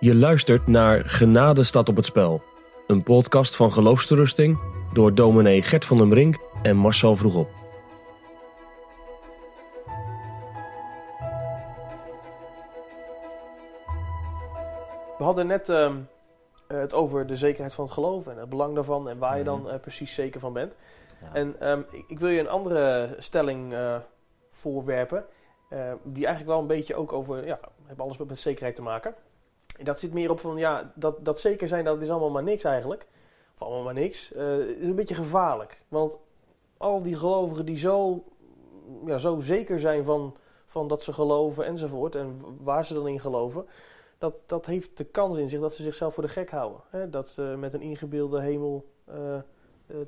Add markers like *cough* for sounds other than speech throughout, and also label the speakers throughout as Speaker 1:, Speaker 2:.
Speaker 1: Je luistert naar Genade staat op het spel. Een podcast van geloofsterusting door dominee Gert van den Brink en Marcel Vroegop.
Speaker 2: We hadden net ehm, eh, het over de zekerheid van het geloof en het belang daarvan en waar je dan eh, precies zeker van bent.
Speaker 3: Ja.
Speaker 2: En ehm, ik, ik wil je een andere stelling eh, voorwerpen, eh, die eigenlijk wel een beetje ook over, ja, heeft alles met zekerheid te maken. Dat zit meer op van, ja, dat, dat zeker zijn, dat is allemaal maar niks eigenlijk. Of allemaal maar niks. Eh, is een beetje gevaarlijk. Want al die gelovigen die zo, ja, zo zeker zijn van, van dat ze geloven enzovoort, en waar ze dan in geloven, dat, dat heeft de kans in zich dat ze zichzelf voor de gek houden. Hè? Dat ze met een ingebeelde hemel eh, eh,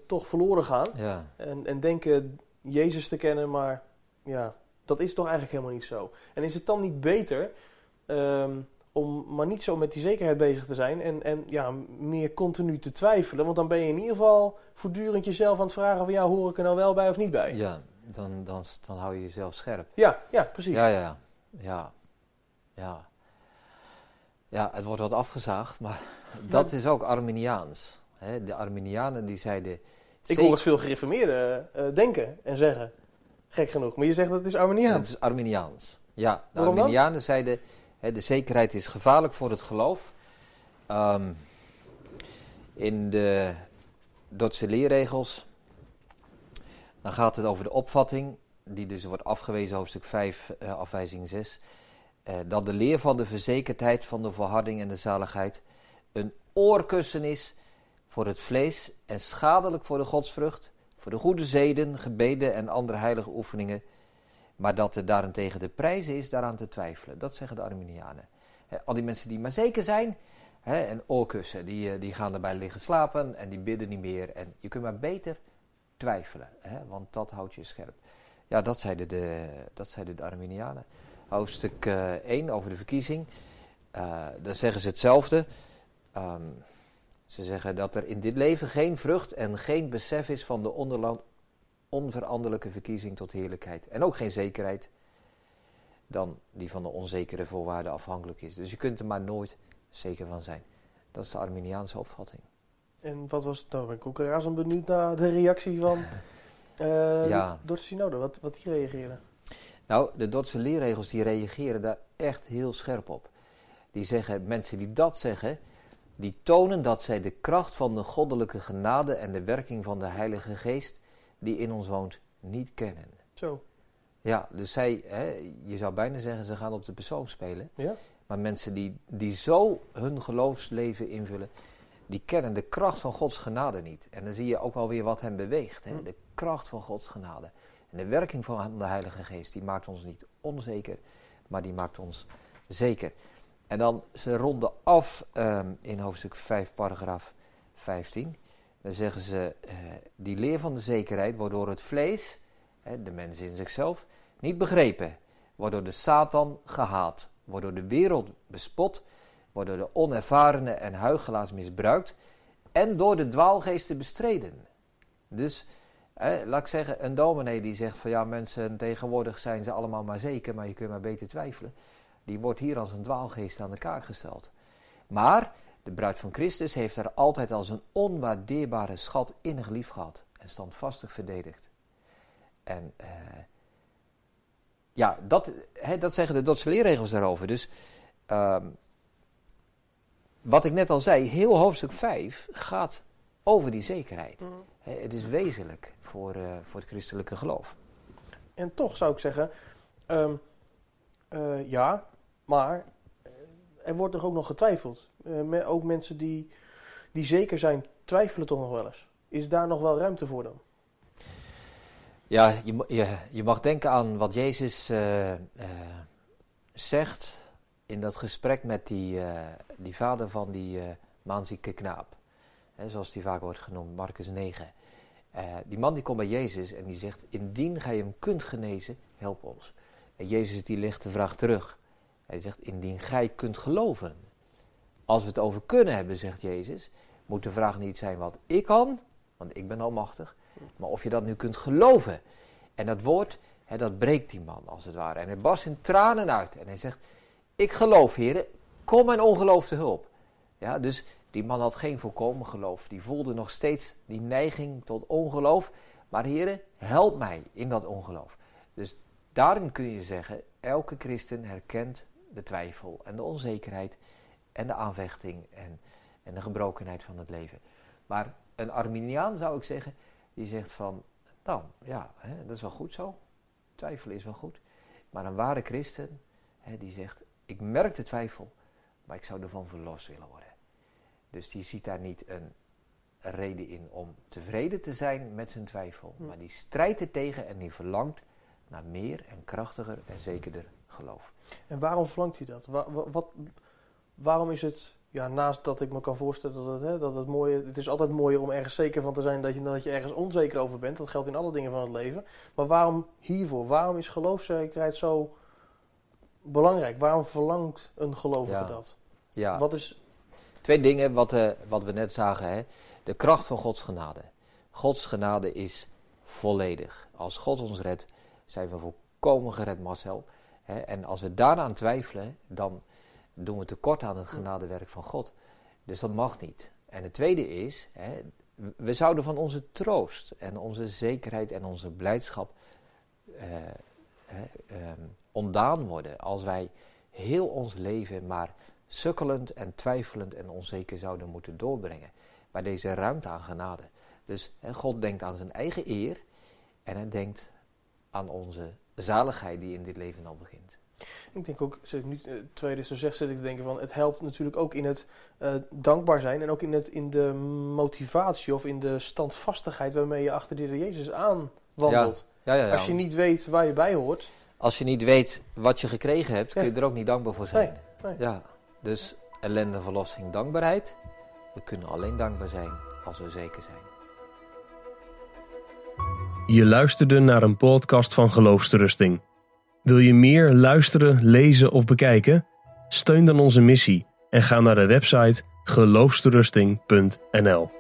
Speaker 2: toch verloren gaan.
Speaker 3: Ja,
Speaker 2: En, en denken Jezus te kennen, maar ja, dat is toch eigenlijk helemaal niet zo. En is het dan niet beter ehm, om maar niet zo met die zekerheid bezig te zijn en, en ja, meer continu te twijfelen? Want dan ben je in ieder geval voortdurend jezelf aan het vragen van ja, hoor ik er nou wel bij of niet bij?
Speaker 3: ja dan, dan, dan hou je jezelf scherp.
Speaker 2: Ja, ja, precies.
Speaker 3: Ja, ja, ja. Ja, ja het wordt wat afgezaagd, maar *laughs* dat is ook Arminiaans. Hè, de Arminianen die zeiden...
Speaker 2: ik hoor het veel gereformeerden eh, denken en zeggen. Gek genoeg. Maar je zegt dat het is
Speaker 3: Ja,
Speaker 2: Arminiaans.
Speaker 3: het is Arminiaans. Ja, de
Speaker 2: Waarom dan?
Speaker 3: Arminianen zeiden, de zekerheid is gevaarlijk voor het geloof. Ehm, in de Dordtse leerregels, dan gaat het over de opvatting, die dus wordt afgewezen, hoofdstuk 5, eh, afwijzing 6, eh, dat de leer van de verzekerdheid van de volharding en de zaligheid een oorkussen is voor het vlees en schadelijk voor de godsvrucht, voor de goede zeden, gebeden en andere heilige oefeningen, maar dat er daarentegen de prijs is daaraan te twijfelen. Dat zeggen de Arminianen. Al die mensen die maar zeker zijn, en oorkussen, die, eh, die gaan erbij liggen slapen en die bidden niet meer. En je kunt maar beter twijfelen, want dat houdt je scherp. Ja, dat zeiden de, dat zeiden de Arminianen. Hoofdstuk eh 1 over de verkiezing, eh dan zeggen ze hetzelfde. Ehm, ze zeggen dat er in dit leven geen vrucht en geen besef is van de onderland, onveranderlijke verkiezing tot heerlijkheid. En ook geen zekerheid dan die van de onzekere voorwaarden afhankelijk is. Dus je kunt er maar nooit zeker van zijn. Dat is de Arminiaanse opvatting.
Speaker 2: En wat was het nou? Ben ik ook razend benieuwd naar de reactie van *laughs* eh
Speaker 3: Ja.
Speaker 2: Dordtse Synode, wat, wat die reageren.
Speaker 3: Nou, de Dordtse leerregels die reageren daar echt heel scherp op. Die zeggen, mensen die dat zeggen, die tonen dat zij de kracht van de goddelijke genade en de werking van de Heilige Geest die in ons woont niet kennen.
Speaker 2: Zo,
Speaker 3: Ja, dus zij, hè, je zou bijna zeggen, ze gaan op de persoon spelen.
Speaker 2: ja?
Speaker 3: Maar mensen die, die zo hun geloofsleven invullen, die kennen de kracht van Gods genade niet. En dan zie je ook wel weer wat hen beweegt. Hè?
Speaker 2: Hm.
Speaker 3: De kracht van Gods genade. En de werking van de Heilige Geest, die maakt ons niet onzeker, maar die maakt ons zeker. En dan, ze ronden af ehm, in hoofdstuk 5, paragraaf 15. Dan zeggen ze, eh, die leer van de zekerheid wordt door het vlees, de mens in zichzelf, niet begrepen. Wordt door de Satan gehaat. Wordt door de wereld bespot. Wordt door de onervarene en huichelaars misbruikt. En door de dwaalgeesten bestreden. Dus, laat ik zeggen, een dominee die zegt van ja mensen, tegenwoordig zijn ze allemaal maar zeker, maar je kunt maar beter twijfelen. Die wordt hier als een dwaalgeest aan de kaak gesteld. Maar de bruid van Christus heeft haar altijd als een onwaardeerbare schat innig lief gehad. En standvastig verdedigd. En eh, ja, dat, dat zeggen de Dordtse leerregels daarover. Dus ehm, wat ik net al zei, heel hoofdstuk 5 gaat over die zekerheid. Hè, het is wezenlijk voor, eh, voor het christelijke geloof.
Speaker 2: En toch zou ik zeggen, ehm, eh, ja, maar er wordt toch ook nog getwijfeld. Me- ook mensen die, die zeker zijn, twijfelen toch nog wel eens. Is daar nog wel ruimte voor dan?
Speaker 3: Ja, je, je, je mag denken aan wat Jezus eh, eh, zegt in dat gesprek met die, die vader van die maanzieke knaap. Hè, zoals die vaak wordt genoemd, Marcus 9. Eh, die man die komt bij Jezus en die zegt, indien gij hem kunt genezen, help ons. En Jezus die legt de vraag terug. Hij zegt, indien gij kunt geloven. Als we het over kunnen hebben, zegt Jezus, moet de vraag niet zijn wat ik kan, want ik ben almachtig, maar of je dat nu kunt geloven. En dat woord, dat breekt die man als het ware. En hij barst in tranen uit. En hij zegt, ik geloof heren, kom mijn ongeloof te hulp. Ja, dus die man had geen volkomen geloof. Die voelde nog steeds die neiging tot ongeloof. Maar heren, help mij in dat ongeloof. Dus daarin kun je zeggen, elke christen herkent de twijfel en de onzekerheid en de aanvechting en, en de gebrokenheid van het leven. Maar een Arminiaan zou ik zeggen, die zegt van, nou ja, hè, dat is wel goed zo. Twijfelen is wel goed. Maar een ware christen, hè, die zegt, ik merk de twijfel, maar ik zou ervan verlost willen worden. Dus die ziet daar niet een reden in om tevreden te zijn met zijn twijfel.
Speaker 2: Hm.
Speaker 3: Maar die strijdt er tegen en die verlangt naar meer en krachtiger en zekerder geloof.
Speaker 2: En waarom verlangt hij dat? Wa- wa- wat, waarom is het, ja, naast dat ik me kan voorstellen dat het, hè, dat het mooie, het is altijd mooier om ergens zeker van te zijn dat je, dat je ergens onzeker over bent. Dat geldt in alle dingen van het leven. Maar waarom hiervoor? Waarom is geloofszekerheid zo belangrijk? Waarom verlangt een gelovige
Speaker 3: Ja.
Speaker 2: dat?
Speaker 3: Ja,
Speaker 2: Wat is,
Speaker 3: twee dingen wat, eh, wat we net zagen. Hè? De kracht van Gods genade. Gods genade is volledig. Als God ons redt, zijn we volkomen gered, Marcel. Hè? En als we daaraan twijfelen, dan doen we tekort aan het genadewerk van God. Dus dat mag niet. En het tweede is, hè, we zouden van onze troost en onze zekerheid en onze blijdschap eh, ehm, ontdaan worden als wij heel ons leven maar sukkelend en twijfelend en onzeker zouden moeten doorbrengen. Maar deze ruimte aan genade. Dus hè, God denkt aan zijn eigen eer en hij denkt aan onze zaligheid die in dit leven al begint.
Speaker 2: Ik denk ook, zit ik nu, eh, tweede zo zegt, zit ik te denken van, het helpt natuurlijk ook in het eh, dankbaar zijn en ook in, het, in de motivatie of in de standvastigheid waarmee je achter de Heer Jezus aanwandelt.
Speaker 3: Ja, ja, ja.
Speaker 2: Als je niet weet waar je bij hoort,
Speaker 3: Als je niet weet wat je gekregen hebt, kun je er ook niet dankbaar voor zijn.
Speaker 2: Nee, nee.
Speaker 3: Ja, dus ellende, verlossing, dankbaarheid. We kunnen alleen dankbaar zijn als we zeker zijn.
Speaker 1: Je luisterde naar een podcast van Geloofsterusting. Wil je meer luisteren, lezen of bekijken? Steun dan onze missie en ga naar de website geloofsterusting.nl.